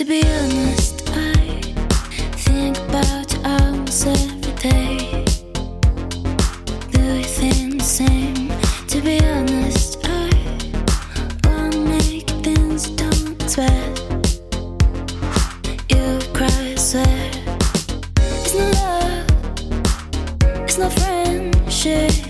To be honest, I think about arms every day. Do you think the same? To be honest, I wanna make things don't sweat. You cry, swear. It's not love, it's not friendship.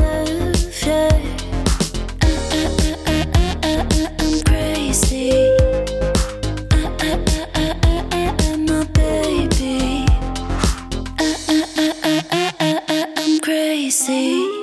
see